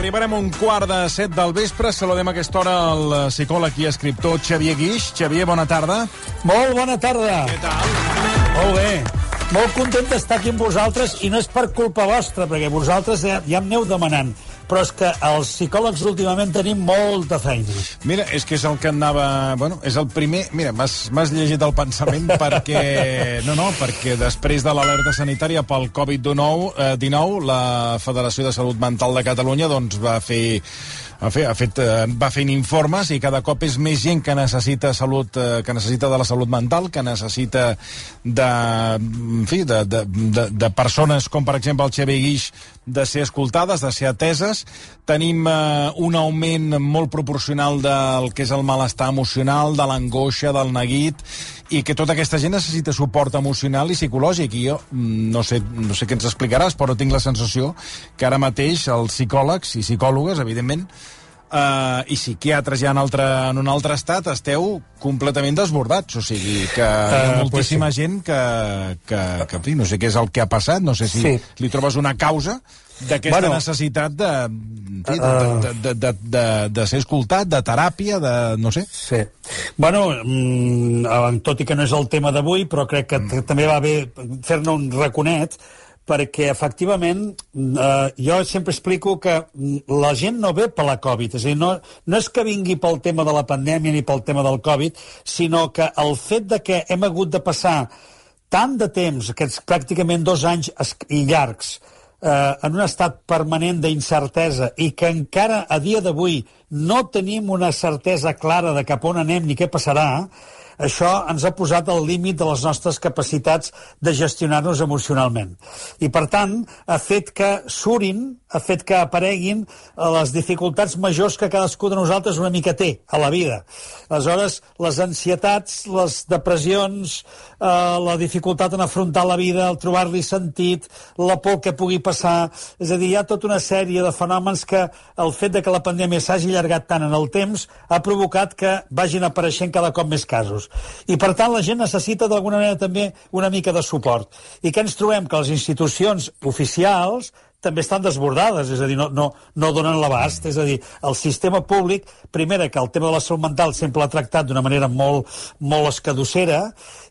arribarem a un quart de set del vespre. Saludem a aquesta hora el psicòleg i escriptor Xavier Guix. Xavier, bona tarda. Molt bona tarda. Què tal? Molt bé. Molt content d'estar aquí amb vosaltres i no és per culpa vostra, perquè vosaltres ja, ja em aneu demanant però és que els psicòlegs últimament tenim molta feina. Mira, és que és el que anava... Bueno, és el primer... Mira, m'has llegit el pensament perquè... No, no, perquè després de l'alerta sanitària pel Covid-19, eh, 19, la Federació de Salut Mental de Catalunya doncs, va fer ha fet, ha fet, eh, va fent informes i cada cop és més gent que necessita salut, eh, que necessita de la salut mental, que necessita de, en fi, de, de, de, de persones com per exemple el Xavier Guix de ser escoltades, de ser ateses. Tenim eh, un augment molt proporcional del que és el malestar emocional, de l'angoixa, del neguit, i que tota aquesta gent necessita suport emocional i psicològic. I jo mm, no sé, no sé què ens explicaràs, però tinc la sensació que ara mateix els psicòlegs i psicòlogues, evidentment, uh, i psiquiatres ja en, altre, en un altre estat esteu completament desbordats, o sigui que uh, hi ha moltíssima pues sí. gent que, que, que, en fi, no sé què és el que ha passat, no sé si sí. li trobes una causa d'aquesta bueno, necessitat de, de, de, de, de, de, de ser escoltat, de teràpia, de... no sé. Sí. Bueno, mm, tot i que no és el tema d'avui, però crec que mm. també va bé fer-ne un raconet, perquè efectivament eh, jo sempre explico que la gent no ve per la Covid, és a dir, no, no és que vingui pel tema de la pandèmia ni pel tema del Covid, sinó que el fet de que hem hagut de passar tant de temps, aquests pràcticament dos anys i llargs, eh, en un estat permanent d'incertesa i que encara a dia d'avui no tenim una certesa clara de cap on anem ni què passarà, això ens ha posat al límit de les nostres capacitats de gestionar-nos emocionalment. I, per tant, ha fet que surin, ha fet que apareguin eh, les dificultats majors que cadascú de nosaltres una mica té a la vida. Aleshores, les ansietats, les depressions, eh, la dificultat en afrontar la vida, el trobar-li sentit, la por que pugui passar... És a dir, hi ha tota una sèrie de fenòmens que el fet de que la pandèmia s'hagi allargat tant en el temps ha provocat que vagin apareixent cada cop més casos. I, per tant, la gent necessita d'alguna manera també una mica de suport. I què ens trobem? Que les institucions oficials també estan desbordades, és a dir, no, no, no donen l'abast, és a dir, el sistema públic, primera, que el tema de la salut mental sempre l'ha tractat d'una manera molt, molt escadossera,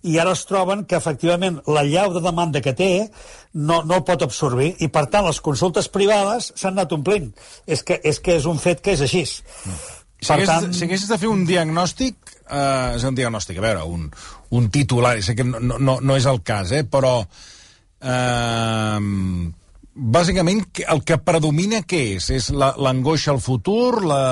i ara es troben que, efectivament, la llau de demanda que té no, no el pot absorbir, i, per tant, les consultes privades s'han anat omplint. És que, és que és un fet que és així. Mm. Si, haguessis, tant... si haguessis de fer un diagnòstic, eh, és un diagnòstic, a veure, un, un titular, sé que no, no, no és el cas, eh, però eh, bàsicament el que predomina què és? És l'angoixa al futur? La,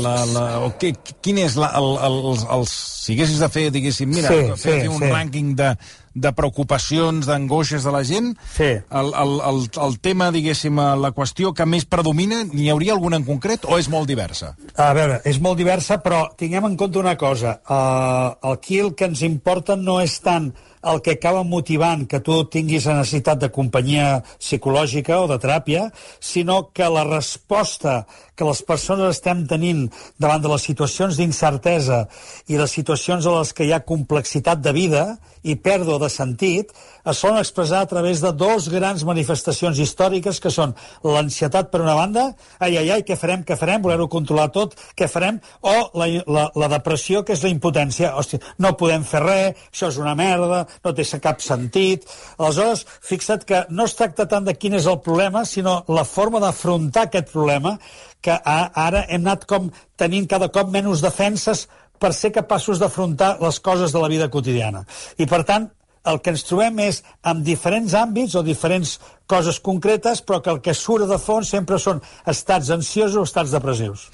la, la, o què, quin és la, el, el, els, els, si haguessis de fer, diguéssim, mira, sí, fer, sí, fer un sí. rànquing de, de preocupacions, d'angoixes de la gent, sí. el, el, el, el tema, diguéssim, la qüestió que més predomina, n'hi hauria alguna en concret o és molt diversa? A veure, és molt diversa, però tinguem en compte una cosa. Uh, aquí el que ens importa no és tant el que acaba motivant que tu tinguis la necessitat de companyia psicològica o de teràpia, sinó que la resposta que les persones estem tenint davant de les situacions d'incertesa i les situacions en les que hi ha complexitat de vida i pèrdua de sentit, es solen expressar a través de dos grans manifestacions històriques que són l'ansietat per una banda, ai, ai, ai, què farem, què farem, voler-ho controlar tot, què farem, o la, la, la depressió, que és la impotència, hòstia, no podem fer res, això és una merda, no té cap sentit. Aleshores, fixa't que no es tracta tant de quin és el problema, sinó la forma d'afrontar aquest problema, que ara hem anat com tenint cada cop menys defenses per ser capaços d'afrontar les coses de la vida quotidiana. I, per tant, el que ens trobem és amb diferents àmbits o diferents coses concretes, però que el que surt de fons sempre són estats ansiosos o estats depressius.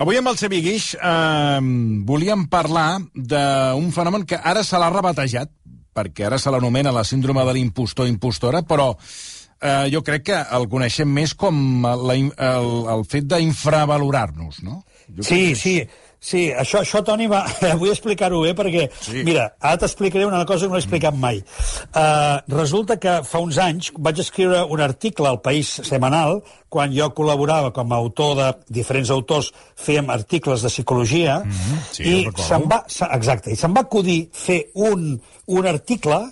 Avui amb el Xavier Guix eh, volíem parlar d'un fenomen que ara se l'ha rebatejat, perquè ara se l'anomena la síndrome de l'impostor-impostora, però eh, jo crec que el coneixem més com la, el, el fet d'infravalorar-nos, no? Jo sí, sí. Sí, això, això Toni, va, vull explicar-ho bé, perquè, sí. mira, ara t'explicaré una cosa que no he explicat mai. Uh, resulta que fa uns anys vaig escriure un article al País Semanal, quan jo col·laborava com a autor de diferents autors, fèiem articles de psicologia, mm -hmm. sí, i se'm va, exacte, i se'm va acudir fer un, un article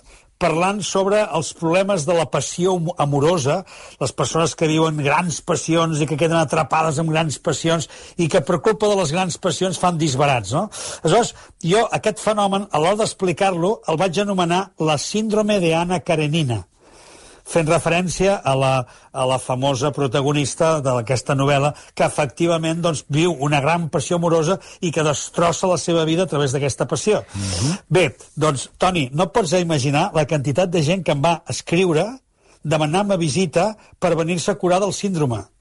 parlant sobre els problemes de la passió amorosa, les persones que viuen grans passions i que queden atrapades amb grans passions i que per culpa de les grans passions fan disbarats, no? Aleshores, jo aquest fenomen, a l'hora d'explicar-lo, el vaig anomenar la síndrome de Anna Karenina fent referència a la, a la famosa protagonista d'aquesta novel·la que efectivament doncs, viu una gran passió amorosa i que destrossa la seva vida a través d'aquesta passió. Mm -hmm. Bé, doncs, Toni, no pots imaginar la quantitat de gent que em va escriure demanant-me visita per venir-se a curar del síndrome.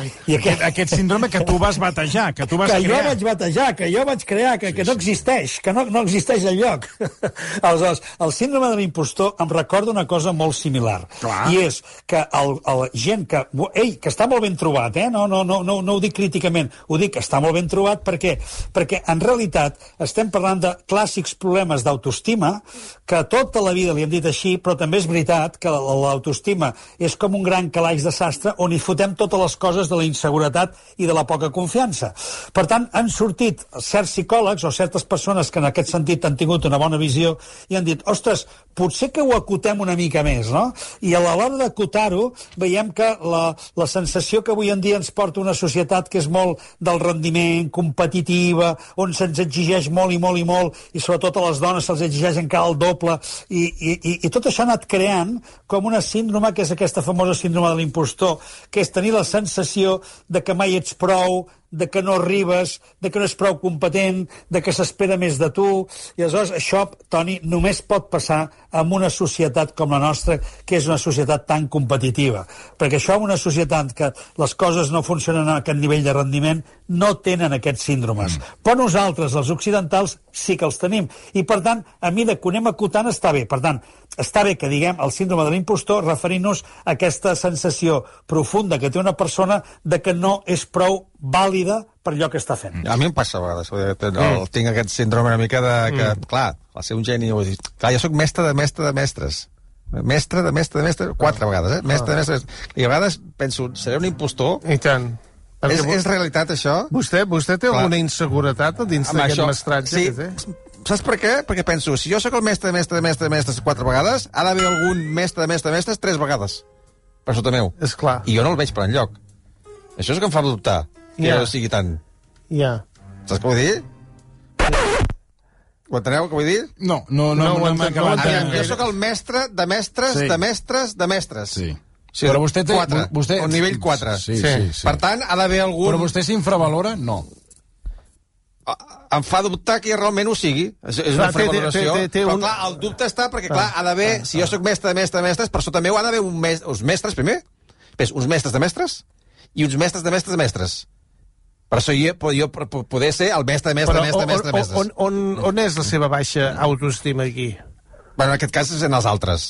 I aquest, aquest síndrome que tu vas batejar, que tu vas que crear. jo vaig batejar, que jo vaig crear, que, sí, que no existeix, que no, no existeix enlloc. Aleshores, el síndrome de l'impostor em recorda una cosa molt similar. Clar. I és que el, el gent que... Ei, que està molt ben trobat, eh? No, no, no, no, no ho dic críticament, ho dic que està molt ben trobat perquè, perquè en realitat estem parlant de clàssics problemes d'autoestima que tota la vida li hem dit així, però també és veritat que l'autoestima és com un gran calaix de sastre on hi fotem totes les coses causes de la inseguretat i de la poca confiança. Per tant, han sortit certs psicòlegs o certes persones que en aquest sentit han tingut una bona visió i han dit, ostres, potser que ho acotem una mica més, no? I a l'hora d'acotar-ho veiem que la, la sensació que avui en dia ens porta una societat que és molt del rendiment, competitiva, on se'ns exigeix molt i molt i molt, i sobretot a les dones se'ls exigeix encara el doble, i, i, i, i tot això ha anat creant com una síndrome, que és aquesta famosa síndrome de l'impostor, que és tenir la sensació de que mai ets prou, de que no arribes, de que no és prou competent, de que s'espera més de tu. I aleshores això, Toni, només pot passar en una societat com la nostra, que és una societat tan competitiva. Perquè això una societat que les coses no funcionen a aquest nivell de rendiment, no tenen aquests síndromes. Mm. Però nosaltres, els occidentals, sí que els tenim. I, per tant, a mi de que anem acotant està bé. Per tant, està bé que diguem el síndrome de l'impostor referint-nos a aquesta sensació profunda que té una persona de que no és prou vàlida per allò que està fent. A mi em passa a vegades, el, mm. tinc aquest síndrome una mica de que, mm. clar, al ser un geni, clar, jo sóc mestre de mestre de mestres, mestre de mestre de mestre, quatre ah. vegades, eh? Mestre ah. de mestre, i a vegades penso, seré un impostor? I tant. Perquè és, és realitat, això? Vostè, vostè té clar. alguna inseguretat dins d'aquest mestratge sí, que té? Saps per què? Perquè penso, si jo sóc el mestre de mestre de mestre de mestres quatre vegades, ha d'haver algun mestre de mestre de mestres tres vegades. Per sota meu. És clar. I jo no el veig per enlloc. Això és que em fa dubtar que ja. no sigui tant. Ja. Saps què vull dir? Ho enteneu, què vull dir? No, no, no, no, no, no acabat. No jo sóc el mestre de mestres, sí. de mestres, de mestres. Sí. Sí, però vostè té... 4, vostè... O nivell 4. Sí, sí, sí, sí. Per tant, ha d'haver algun... Però vostè s'infravalora? No. Em fa dubtar que realment ho sigui. És, és una infravaloració. Però, un... clar, el dubte està perquè, clar, ha d'haver... Ah, si jo sóc mestre de mestre de mestres, per sota meu ha d'haver un mes... uns mestres, primer. Ves, uns mestres de mestres i uns mestres de mestres de mestres. Per això jo, jo poder ser el mestre de mestre de mestre de mestre. On, on, on és la seva baixa autoestima aquí? Bueno, en aquest cas és en els altres.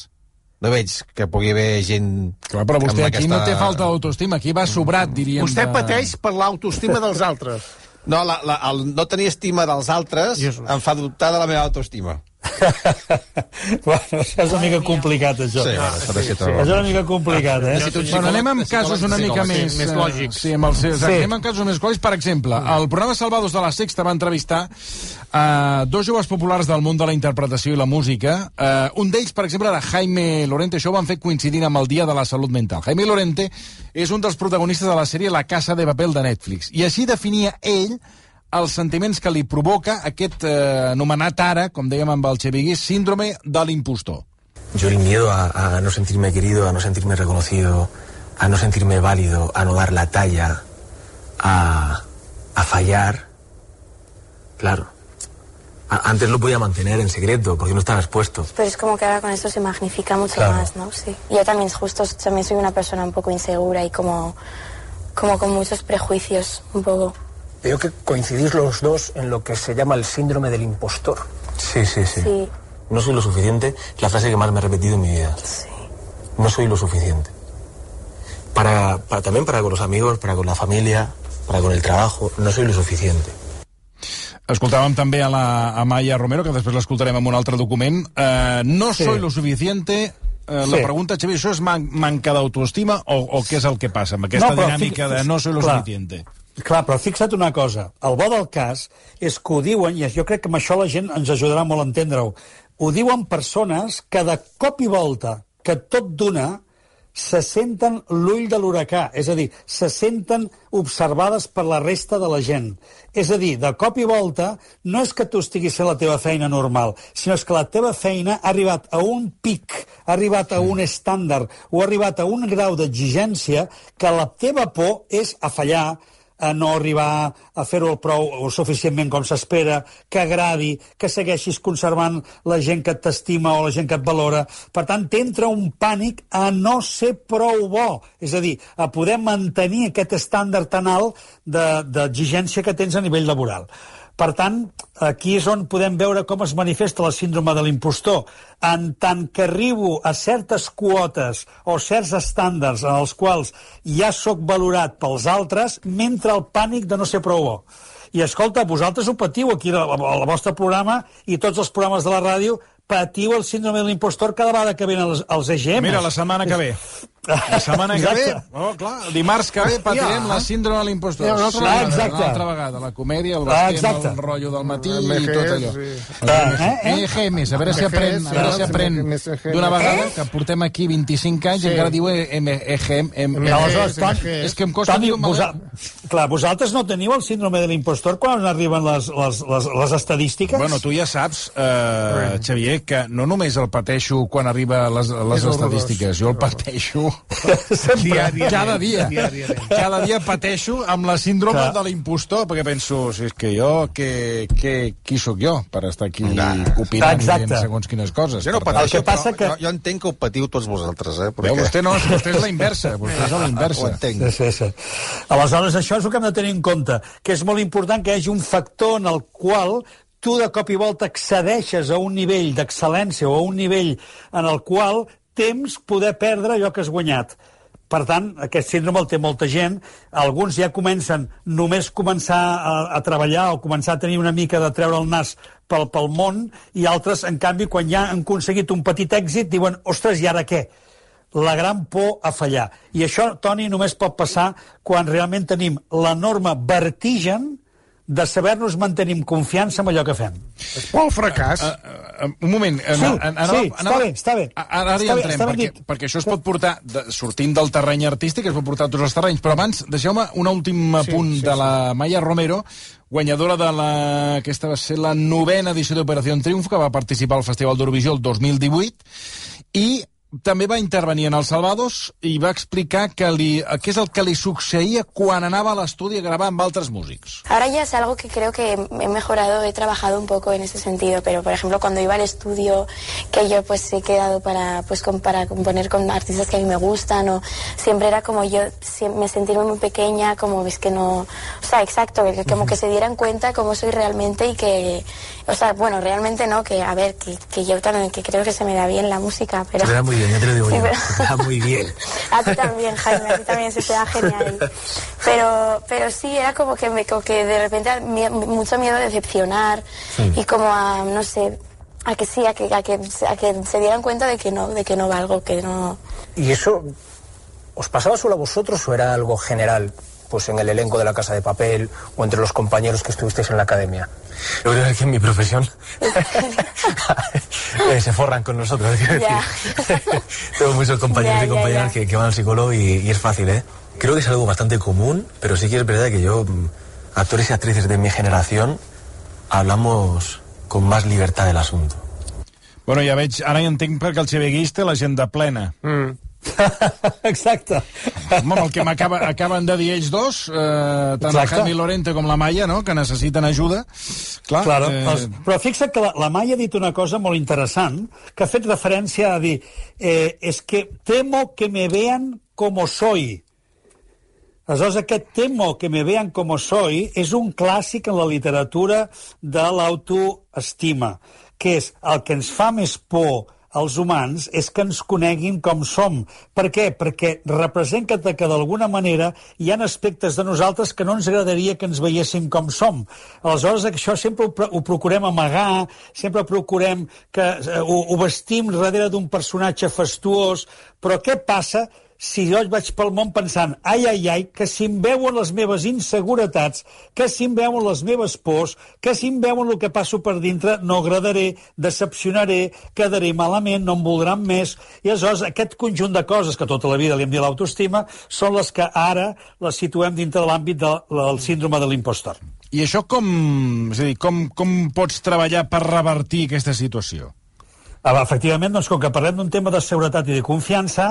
No veig que pugui haver gent... Clar, però vostè aquí aquesta... no té falta d'autoestima, aquí va sobrat, diríem. Vostè de... pateix per l'autoestima dels altres. No, la, la, el no tenir estima dels altres Jesus. em fa dubtar de la meva autoestima. bueno, és una mica complicat, això. Sí, ah, sí, sí, sí. És una mica complicat, eh? Bueno, anem amb casos una mica més... Més lògics. Sí, amb els, sí. anem amb casos més lògics. Per exemple, el programa Salvados de la Sexta va entrevistar uh, dos joves populars del món de la interpretació i la música. Uh, un d'ells, per exemple, era Jaime Lorente. Això ho van fer coincidint amb el Dia de la Salut Mental. Jaime Lorente és un dels protagonistes de la sèrie La Casa de Papel de Netflix. I així definia ell els sentiments que li provoca aquest eh, anomenat ara, com dèiem amb el Xevigui, síndrome de l'impostor. Yo el miedo a, a no sentirme querido, a no sentirme reconocido, a no sentirme válido, a no dar la talla, a, a fallar, claro. A, antes lo podía mantener en secreto porque no estaba expuesto. Pero es como que ahora con esto se magnifica mucho claro. más, ¿no? Sí. Yo también justo también soy una persona un poco insegura y como, como con muchos prejuicios, un poco. Veo que coincidís los dos en lo que se llama el síndrome del impostor. Sí, sí, sí. Sí. No soy lo suficiente, es la frase que más me he repetido en mi vida. Sí. No soy lo suficiente. Para, para, también para con los amigos, para con la familia, para con el trabajo, no soy lo suficiente. Escoltàvem també a la a Maya Romero, que després l'escoltarem en un altre document. Uh, no sí. soy lo suficiente... Uh, sí. La pregunta, Xavier, això és man manca d'autoestima o, o què és el que passa amb aquesta no, dinàmica de no soy lo clar, suficiente? Clar, però fixa't una cosa. El bo del cas és que ho diuen, i jo crec que amb això la gent ens ajudarà molt a entendre-ho, ho diuen persones que de cop i volta, que tot d'una, se senten l'ull de l'huracà, és a dir, se senten observades per la resta de la gent. És a dir, de cop i volta, no és que tu estiguis fent la teva feina normal, sinó és que la teva feina ha arribat a un pic, ha arribat a un estàndard, o ha arribat a un grau d'exigència que la teva por és a fallar, a no arribar a fer-ho prou o suficientment com s'espera, que agradi, que segueixis conservant la gent que t'estima o la gent que et valora. Per tant, t'entra un pànic a no ser prou bo, és a dir, a poder mantenir aquest estàndard tan alt d'exigència de, que tens a nivell laboral. Per tant, aquí és on podem veure com es manifesta la síndrome de l'impostor. En tant que arribo a certes quotes o certs estàndards en els quals ja sóc valorat pels altres, mentre el pànic de no ser prou bo. I escolta, vosaltres ho patiu aquí al, vostre programa i tots els programes de la ràdio patiu el síndrome de l'impostor cada vegada que venen els, els EGM. Mira, la setmana que ve. La setmana que ve, oh, clar, dimarts que ve patirem ja. la síndrome de l'impostor. Ja, una altra, sí, exacte. una altra vegada, la comèdia, el basquem, el rotllo del matí i tot allò. Sí. Eh, eh? EGMs, a veure si aprèn, a veure si aprèn d'una vegada, que portem aquí 25 anys i encara diu EGM. Aleshores, és que em costa Toni, vosa, clar, vosaltres no teniu el síndrome de l'impostor quan arriben les, les, les, les estadístiques? Bueno, tu ja saps, eh, Xavier, que no només el pateixo quan arriba les, les estadístiques, jo el pateixo Sempre. Cada dia. Cada dia pateixo amb la síndrome Clar. de l'impostor, perquè penso, si és que jo, que, que, qui sóc jo per estar aquí opinant Exacte. segons quines coses? Jo no pateixo, que passa que... jo, jo entenc que ho patiu tots vosaltres, eh? Perquè... Veu, vostè no, vostè és la inversa, vostè és la inversa. Ho entenc. Sí, sí, sí. Aleshores, això és el que hem de tenir en compte, que és molt important que hi hagi un factor en el qual tu de cop i volta accedeixes a un nivell d'excel·lència o a un nivell en el qual temps poder perdre allò que has guanyat. Per tant, aquest síndrome el té molta gent. Alguns ja comencen només començar a, a treballar o començar a tenir una mica de treure el nas pel, pel món, i altres, en canvi, quan ja han aconseguit un petit èxit, diuen, ostres, i ara què? La gran por a fallar. I això, Toni, només pot passar quan realment tenim l'enorme vertigen de saber-nos mantenir amb confiança amb allò que fem. Pel fracàs. Uh, uh, uh, un moment. Sí, anava, anava, sí, està bé, està bé. Ara hi entrem, bé, perquè, dit. perquè això es pot portar, de, sortint del terreny artístic, es pot portar a tots els terrenys, però abans, deixeu-me un últim sí, punt sí, de la Maya Romero, guanyadora de la... Aquesta va ser la novena edició d'Operació Triunf, que va participar al Festival d'Eurovisió el 2018, i també va intervenir en el Salvados i va explicar que li, què és el que li succeïa quan anava a l'estudi a gravar amb altres músics. Ahora ya es algo que creo que he mejorado, he trabajado un poco en ese sentido, pero por ejemplo cuando iba al estudio, que yo pues he quedado para, pues, con, para componer con artistas que a mí me gustan, o siempre era como yo me sentirme muy pequeña, como ves que no, o sea, exacto, que, como que se dieran cuenta cómo soy realmente y que, o sea, bueno, realmente no, que a ver, que, que yo también, que creo que se me da bien la música, pero... Se da muy bien, ya te lo digo sí, yo, pero... se da muy bien. a ti también, Jaime, a ti también se te da genial. Pero, pero sí, era como que, me, como que de repente mucho miedo a decepcionar sí. y como a, no sé, a que sí, a que, a que, a que se dieran cuenta de que no, de que no valgo, que no... ¿Y eso os pasaba solo a vosotros o era algo general? pues en el elenco de la Casa de Papel o entre los compañeros que estuvisteis en la academia? Yo creo que en mi profesión eh, se forran con nosotros. Tengo muchos compañeros ya, y compañeras que, que, van al psicólogo y, y, es fácil, ¿eh? Creo que es algo bastante común, pero sí que es verdad que yo, mm, actores y actrices de mi generación, hablamos con más libertad del asunto. Bueno, ja veig, ara ja entenc perquè el Xavier Guix té l'agenda plena. Mm. Exacte. Home, el que acaben de dir ells dos, eh, tant Exacte. el Jaime Lorente com la Maia, no?, que necessiten ajuda. Clar, claro. eh... Però fixa't que la, la Maia ha dit una cosa molt interessant, que ha fet referència a dir eh, és que temo que me vean como soy. Aleshores, aquest temo que me vean como soy és un clàssic en la literatura de l'autoestima, que és el que ens fa més por als humans és que ens coneguin com som. Per què? Perquè representa que d'alguna manera hi ha aspectes de nosaltres que no ens agradaria que ens veiéssim com som. Aleshores, això sempre ho, ho procurem amagar, sempre procurem que eh, ho, ho vestim darrere d'un personatge fastuós, però què passa si jo vaig pel món pensant, ai, ai, ai, que si em veuen les meves inseguretats, que si em veuen les meves pors, que si em veuen el que passo per dintre, no agradaré, decepcionaré, quedaré malament, no em voldran més. I aleshores aquest conjunt de coses que tota la vida li hem dit l'autoestima són les que ara les situem dintre de l'àmbit de, del síndrome de l'impostor. I això com, és a dir, com, com pots treballar per revertir aquesta situació? Ah, efectivament, doncs, com que parlem d'un tema de seguretat i de confiança,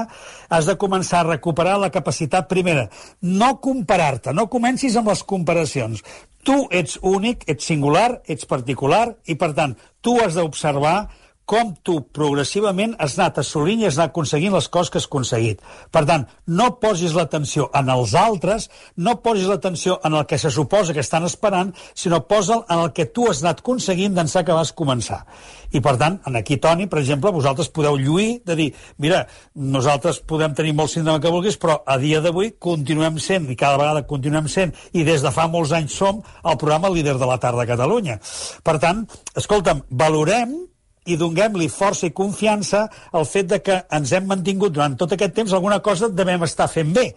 has de començar a recuperar la capacitat primera. No comparar-te, no comencis amb les comparacions. Tu ets únic, ets singular, ets particular, i per tant, tu has d'observar com tu progressivament has anat assolint i has anat aconseguint les coses que has aconseguit. Per tant, no posis l'atenció en els altres, no posis l'atenció en el que se suposa que estan esperant, sinó posa'l en el que tu has anat aconseguint d'ençà que vas començar. I, per tant, en aquí, Toni, per exemple, vosaltres podeu lluir de dir, mira, nosaltres podem tenir molt síndrome que vulguis, però a dia d'avui continuem sent, i cada vegada continuem sent, i des de fa molts anys som el programa líder de la tarda a Catalunya. Per tant, escolta'm, valorem i donem-li força i confiança al fet de que ens hem mantingut durant tot aquest temps alguna cosa devem estar fent bé.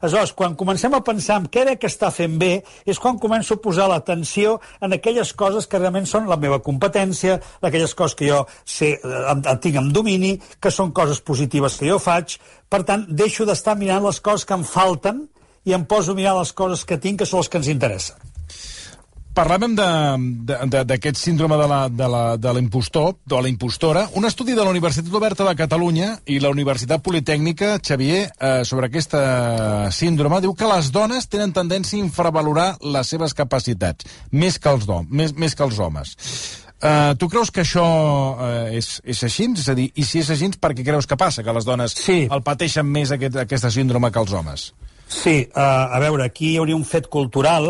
Aleshores, quan comencem a pensar en què era que està fent bé, és quan començo a posar l'atenció en aquelles coses que realment són la meva competència, aquelles coses que jo sé, eh, tinc en domini, que són coses positives que jo faig. Per tant, deixo d'estar mirant les coses que em falten i em poso a mirar les coses que tinc, que són les que ens interessen. Parlàvem d'aquest síndrome de l'impostor, de la impostora. Un estudi de la Universitat Oberta de Catalunya i la Universitat Politécnica, Xavier, eh, sobre aquesta síndrome, diu que les dones tenen tendència a infravalorar les seves capacitats, més que els, do, més, més que els homes. Uh, tu creus que això uh, és, és així? És a dir, i si és així, per què creus que passa? Que les dones sí. el pateixen més aquest, aquesta síndrome que els homes? Sí, uh, a veure, aquí hi hauria un fet cultural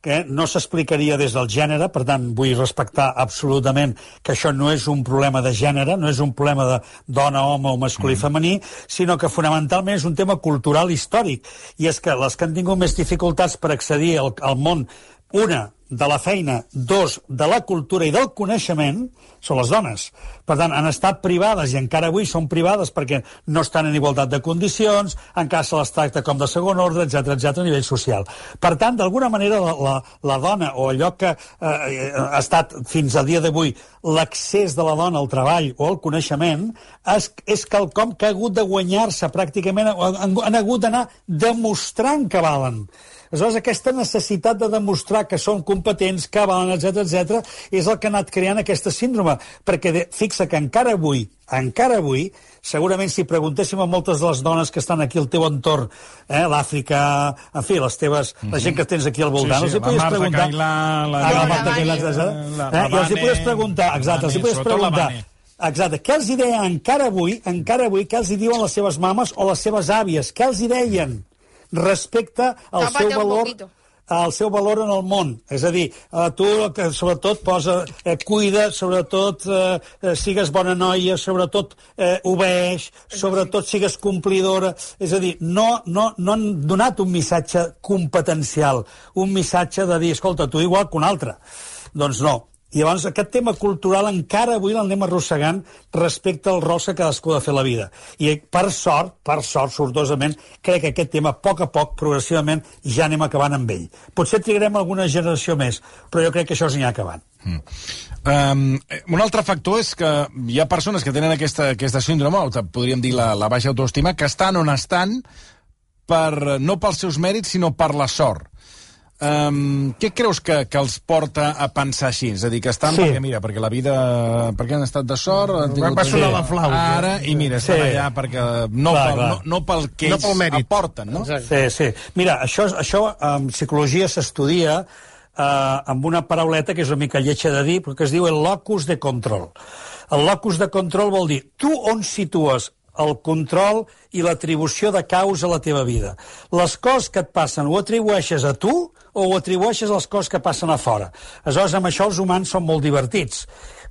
que no s'explicaria des del gènere, per tant, vull respectar absolutament que això no és un problema de gènere, no és un problema de dona, home o masculí mm. femení, sinó que fonamentalment és un tema cultural històric. I és que les que han tingut més dificultats per accedir al, al món, una, de la feina, dos, de la cultura i del coneixement, són les dones. Per tant, han estat privades i encara avui són privades perquè no estan en igualtat de condicions, encara se les tracta com de segon ordre, etc etc a nivell social. Per tant, d'alguna manera, la, la, la dona, o allò que eh, ha estat fins al dia d'avui l'accés de la dona al treball o al coneixement, és, és quelcom que ha hagut de guanyar-se pràcticament, han, han hagut d'anar demostrant que valen. Aleshores, aquesta necessitat de demostrar que són competents, que valen, etc etc, és el que ha anat creant aquesta síndrome, perquè de, fixa que encara avui, encara avui, segurament si preguntéssim a moltes de les dones que estan aquí al teu entorn, eh, l'Àfrica, en fi, les teves, mm -hmm. la gent que tens aquí al voltant, sí, sí, els hi podies preguntar... Cailà, la, ah, la, Marta Cailà, etc. Eh, I els hi podies preguntar, exacte, els hi podies preguntar, Exacte. Què els hi deien encara avui, encara avui, què els hi diuen les seves mames o les seves àvies? Què els hi deien? Respecte al Tápate seu valor al seu valor en el món. És a dir, eh, tu que sobretot posa, eh, cuida, sobretot eh, eh, sigues bona noia, sobretot eh, obeix, sobretot sigues complidora. És a dir, no, no, no han donat un missatge competencial, un missatge de dir, escolta, tu igual que un altre. Doncs no, i llavors aquest tema cultural encara avui l'anem arrossegant respecte al rol que cadascú ha de fer la vida. I per sort, per sort, sortosament, crec que aquest tema, a poc a poc, progressivament, ja anem acabant amb ell. Potser trigarem alguna generació més, però jo crec que això s'anirà acabant. Mm. Um, un altre factor és que hi ha persones que tenen aquesta, aquesta síndrome, o podríem dir la, la baixa autoestima, que estan on estan per, no pels seus mèrits, sinó per la sort. Um, què creus que, que els porta a pensar així? És a dir, que estan sí. perquè, mira, perquè la vida... perquè han estat de sort... Han tingut va sonar la flauta. Ara, i mira, estan sí. allà perquè no, clar, pel, clar. no, no pel que no ells pel mèrit. aporten, no? Sí, sí. Mira, això, això en psicologia s'estudia eh, amb una parauleta que és una mica lletja de dir, però que es diu el locus de control. El locus de control vol dir tu on situes el control i l'atribució de causa a la teva vida. Les coses que et passen ho atribueixes a tu o ho atribueixes a les coses que passen a fora. Aleshores, amb això els humans són molt divertits.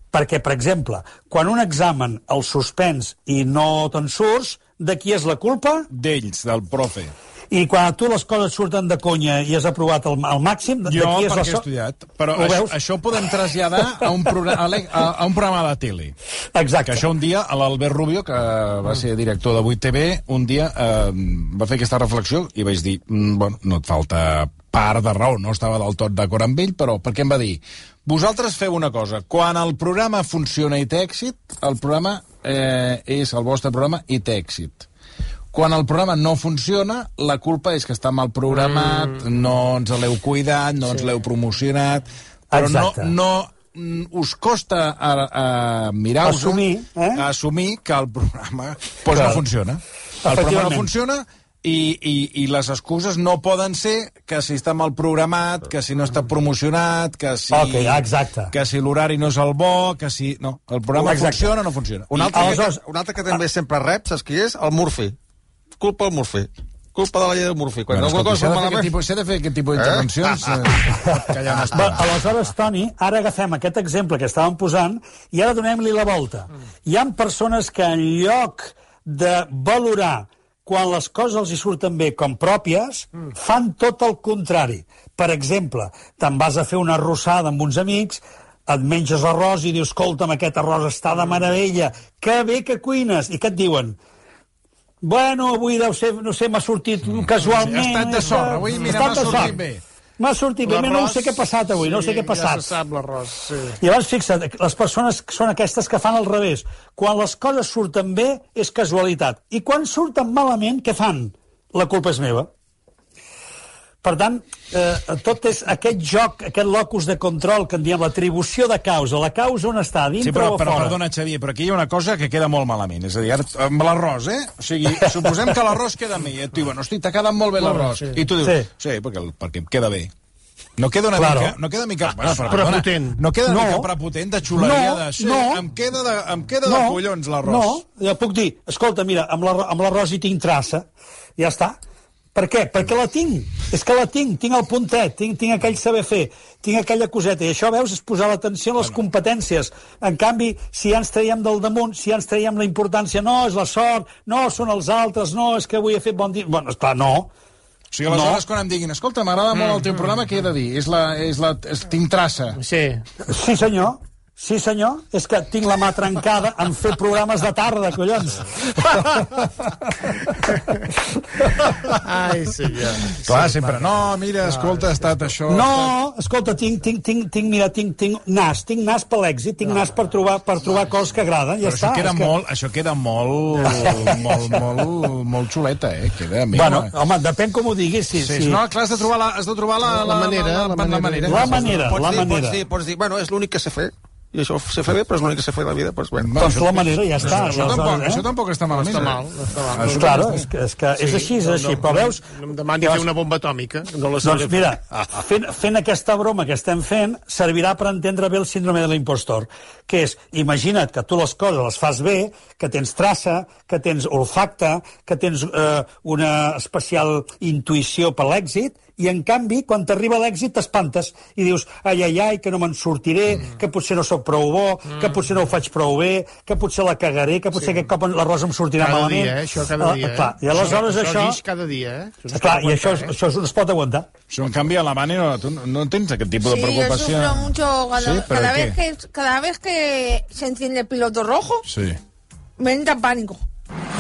Perquè, per exemple, quan un examen el suspens i no te'n surts, de qui és la culpa? D'ells, del profe. I quan tu les coses surten de conya i has aprovat el, el màxim... Jo, perquè he estudiat. Però això, això ho podem traslladar a un, programa, a, a un programa de tele. Exacte. Que això un dia, l'Albert Rubio, que va ser director de 8TV, un dia eh, va fer aquesta reflexió i vaig dir, mm, bueno, no et falta part de raó, no estava del tot d'acord amb ell, però per què em va dir? Vosaltres feu una cosa, quan el programa funciona i té èxit, el programa eh, és el vostre programa i té èxit quan el programa no funciona, la culpa és que està mal programat, mm. no ens l'heu cuidat, no sí. ens l'heu promocionat, però Exacte. no, no mm, us costa a, a mirar assumir, eh? a assumir que el programa pues, no funciona. El programa no funciona i, i, i les excuses no poden ser que si està mal programat, que si no està promocionat, que si, okay, exacte. que si l'horari no és el bo, que si... No, el programa exacte. funciona o no funciona. Un altre, que, un altre que també sempre rep, saps qui és? El Murphy culpa del Murphy culpa de la llei del Murphy. Quan bueno, escolta, cosa malament... Tipus, s'ha de fer aquest tipus d'intervencions... Eh? Eh, Va, aleshores, Toni, ara agafem aquest exemple que estàvem posant i ara donem-li la volta. Mm. Hi han persones que en lloc de valorar quan les coses els hi surten bé com pròpies, mm. fan tot el contrari. Per exemple, te'n vas a fer una arrossada amb uns amics, et menges arròs i dius, escolta'm, aquest arròs està de meravella, que bé que cuines, i què et diuen? Bueno, avui deu ser, no sé, m'ha sortit mm. casualment... Ha estat de sorra, avui mira, m'ha sortit bé. M'ha sortit bé, no sé què ha passat avui, sí, no sé què ha passat. Ja se sap l'arròs, sí. I llavors, fixa't, les persones són aquestes que fan al revés. Quan les coses surten bé, és casualitat. I quan surten malament, què fan? La culpa és meva. Per tant, eh, tot és aquest joc, aquest locus de control que en diem l'atribució de causa. La causa on està, dintre sí, però, o però, fora? Perdona, Xavier, però aquí hi ha una cosa que queda molt malament. És a dir, amb l'arròs, eh? O sigui, suposem que l'arròs queda bé. I tu dius, bueno, hosti, t'ha quedat molt bé l'arròs. Sí. I tu dius, sí, sí perquè, perquè em queda bé. No queda una claro. mica, no queda mica, bueno, però, prepotent. no queda una no. mica prepotent de xuleria no, de ser, no. em queda de, em queda no. de collons l'arròs. No, ja puc dir, escolta, mira, amb l'arròs hi tinc traça, ja està. Per què? Perquè la tinc. És que la tinc, tinc el puntet, tinc, tinc aquell saber fer, tinc aquella coseta. I això, veus, és posar l'atenció a les bueno. competències. En canvi, si ja ens traiem del damunt, si ja ens traiem la importància, no, és la sort, no, són els altres, no, és que avui he fet bon dia... Bueno, esclar, no. O sigui, aleshores, no. quan em diguin, escolta, m'agrada molt el teu mm. programa, què he de dir? És la, és la, és, tinc traça. Sí. Sí, senyor. Sí, senyor, és que tinc la mà trencada en fer programes de tarda, collons. Ai, senyor. Clar, sempre, no, mira, escolta, ha estat això... No, escolta, tinc, tinc, tinc, tinc, mira, tinc, tinc nas, tinc nas per l'èxit, tinc nas per trobar, per trobar coses que agraden, ja Però està. Això queda, que... molt, això queda molt, molt, molt, molt xuleta, eh? Queda, mira, bueno, home, depèn com ho diguis. Si, sí, sí. No, clar, has de trobar la, has de trobar la, la, la, manera, la, la, la, manera. La manera, pots la dir, manera. Pots dir, pots dir, bueno, és l'únic que sé fer i això se fa bé, però és l'únic que se fa a la vida. Doncs, bueno. doncs la manera ja està. Això, això, tampoc, eh? això tampoc està malament. No està mal. No està mal. Això claro, és que, és, que sí, és així, és així. No, però veus... No em demani fer una bomba atòmica. No la doncs mira, fent, fent aquesta broma que estem fent, servirà per entendre bé el síndrome de l'impostor, que és, imagina't que tu les coses les fas bé, que tens traça, que tens olfacte, que tens eh, una especial intuïció per l'èxit, i en canvi, quan t'arriba l'èxit t'espantes i dius, ai, ai, ai, que no me'n sortiré, mm. que potser no sóc prou bo, mm. que potser no ho faig prou bé, que potser la cagaré, que potser sí. aquest cop l'arròs em sortirà cada malament. Dia, eh? Això cada ah, dia. Uh, clar, I aleshores això... Això, cada dia, eh? Això clar, i això, eh? això no es pot aguantar. Això, en canvi, a la mani no, tu no tens aquest tipus sí, de preocupació. Sí, yo sufro mucho cada, ¿Sí? cada, vez que, cada vez que se enciende el piloto rojo, sí. me entra pánico.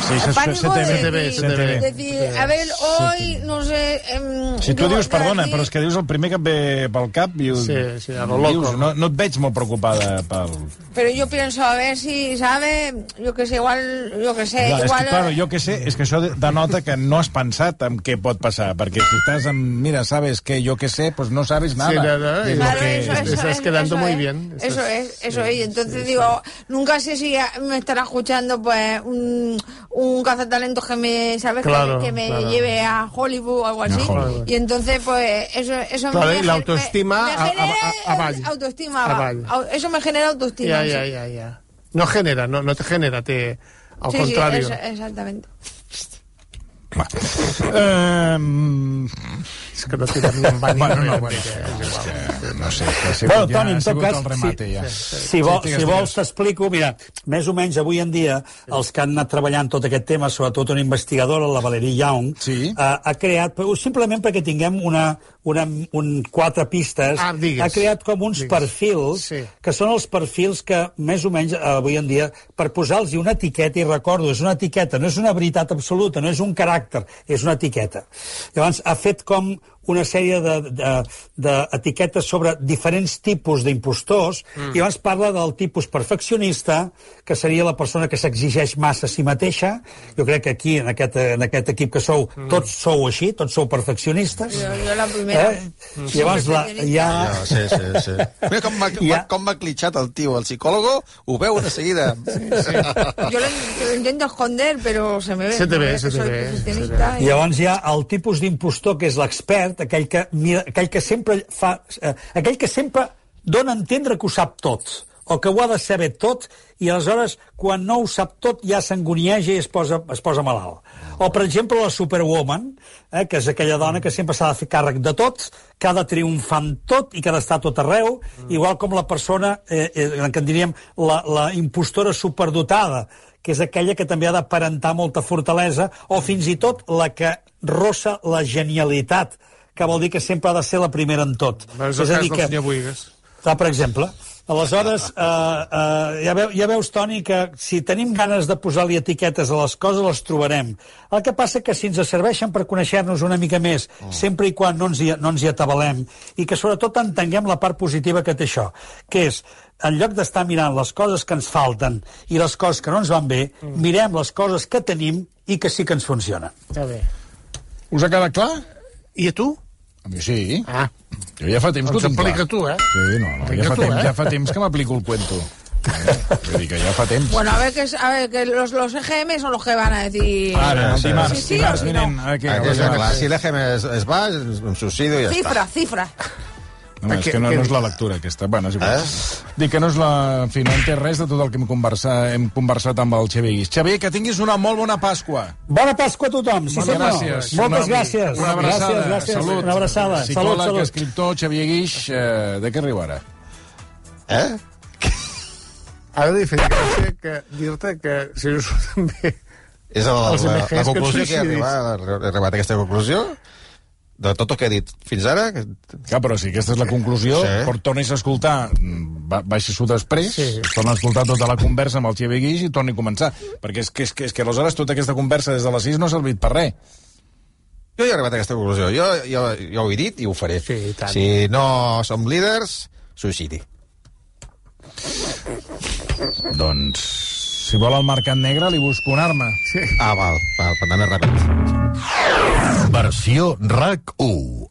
Sí, se, pánico se, se, te ve, se, te ve. Decir, a ver, hoy, no sé... Eh, si tu dius, perdona, però és que dius el primer que et ve pel cap i sí, sí, a lo loco. Dius, no, no et veig molt preocupada pel... Pero yo pienso, a ver si sabe, yo que sé, igual, yo que sé, Clar, igual... És que, claro, jo que sé, és que això denota que no has pensat en què pot passar, perquè si estàs en, mira, sabes que yo que sé, pues no sabes nada. Sí, nada, es claro, que... eso, eso, estás quedando eso muy es, bien. Eso es, eso es. Entonces digo, nunca sé si me estará escuchando, pues, un, un cazatalentos que me, ¿sabes? Claro, que, que, me claro. lleve a Hollywood o algo así. Y entonces, pues, eso, eso claro, me, y la autoestima me, me a, genera a, a, a avall. autoestima. Eso me genera autoestima. Ya, ya, ya, ya. No genera, no, no te genera, te... Al sí, contrario. Sí, exactamente. Um... És que no tira ni en bany bueno, no, no, és que... no sé, que si, Bueno, ja Toni, ha sigut cas, el remate, si, ja. si, vol, si vols t'explico, mira, més o menys avui en dia els que han anat treballant tot aquest tema, sobretot una investigadora, la Valerie Young, Sí. ha, ha creat, simplement perquè tinguem una, una, un, quatre pistes, Ah, digues. ha creat com uns Digues. perfils, Sí. que són els perfils que, més o menys, avui en dia, per posar-los una etiqueta, i recordo, és una etiqueta, no és una veritat absoluta, no és un caràcter, és una etiqueta. Llavors, ha fet com una sèrie d'etiquetes de, de, sobre diferents tipus d'impostors, mm. i llavors parla del tipus perfeccionista, que seria la persona que s'exigeix massa a si mateixa. Jo crec que aquí, en aquest, en aquest equip que sou, mm. tots sou així, tots sou perfeccionistes. Jo, jo la primera. Eh? I llavors la. Ja, sí, sí, sí. Mira com m'ha Ja. com clitxat el tio, el psicòlogo, ho veu de seguida. Yo lo, yo lo intento esconder, pero se me ve. Se te ¿no? ve, Que se te ve, perfeccionista I llavors hi ha el tipus d'impostor que és l'expert, aquell que, mira, aquell que sempre fa... Eh, aquell que sempre dona a entendre que ho sap tot o que ho ha de saber tot i aleshores quan no ho sap tot ja s'angonieja i es posa, es posa malalt. O, per exemple, la Superwoman, eh, que és aquella dona que sempre s'ha de fer càrrec de tot, que ha de triomfar en tot i que ha d'estar tot arreu, igual com la persona, eh, eh, que en diríem la, la impostora superdotada, que és aquella que també ha d'aparentar molta fortalesa, o fins i tot la que rossa la genialitat, que vol dir que sempre ha de ser la primera en tot. És el cas del senyor Buigas. Ah, per exemple. Aleshores, eh, eh, ja, veu, ja veus, Toni, que si tenim ganes de posar-li etiquetes a les coses, les trobarem. El que passa que si ens serveixen per conèixer-nos una mica més, oh. sempre i quan no ens, hi, no ens hi atabalem, i que sobretot entenguem la part positiva que té això, que és, en lloc d'estar mirant les coses que ens falten i les coses que no ens van bé, mm. mirem les coses que tenim i que sí que ens funcionen. Està bé. Us ha quedat clar? I a tu? A mi sí. Ah, Jo ja fa temps que ho tinc clar. tu, eh? Sí, no, no, ja fa, tu, temps, eh? ja fa temps que m'aplico el cuento. Eh? Vull dir que ja fa temps. Bueno, a ver, que, a ver, que los, los EGM son los que van a decir... Ara, sí, dimarts, sí, sí, dimarts o si vinent. no. A què? Que és Dimarts. clar, si l'EGM es, es va, em suïcido i ja Cifra, està. No, és que no, no és la lectura aquesta. Bueno, és igual. Eh? Dic que no és la... En fi, no en té res de tot el que hem conversat, hem conversat amb el Xavier Guix. Xavier, que tinguis una molt bona Pasqua. Bona Pasqua a tothom, sí senyor. gràcies. Moltes Una- gràcies. Una abraçada. Gràcies, gràcies. Salut. Una abraçada. Salut, Psicòleg, salut. escriptor, Xavier Guix, eh, de què riu ara? Eh? Ara li feia gràcia que dir-te que si no surten bé... És la, MGs la que conclusió que he suïcidis. arribat, he arribat a aquesta conclusió de tot el que he dit fins ara. Que... Clar, però si aquesta és la conclusió, Sí. por tornis a escoltar, ba baixi-s'ho després, Sí. sí. torna a escoltar tota la conversa amb el Xavier Guix i torni a començar. Perquè és que, és, que, és que aleshores tota aquesta conversa des de les 6 no ha servit per res. Jo ja he arribat a aquesta conclusió. Jo, jo, jo ho he dit i ho faré. Sí, i tant. Si no som líders, suïcidi. Doncs, si vol el mercat negre, li busco una arma. Ah, val, val, per anar més ràpid. Versió RAC 1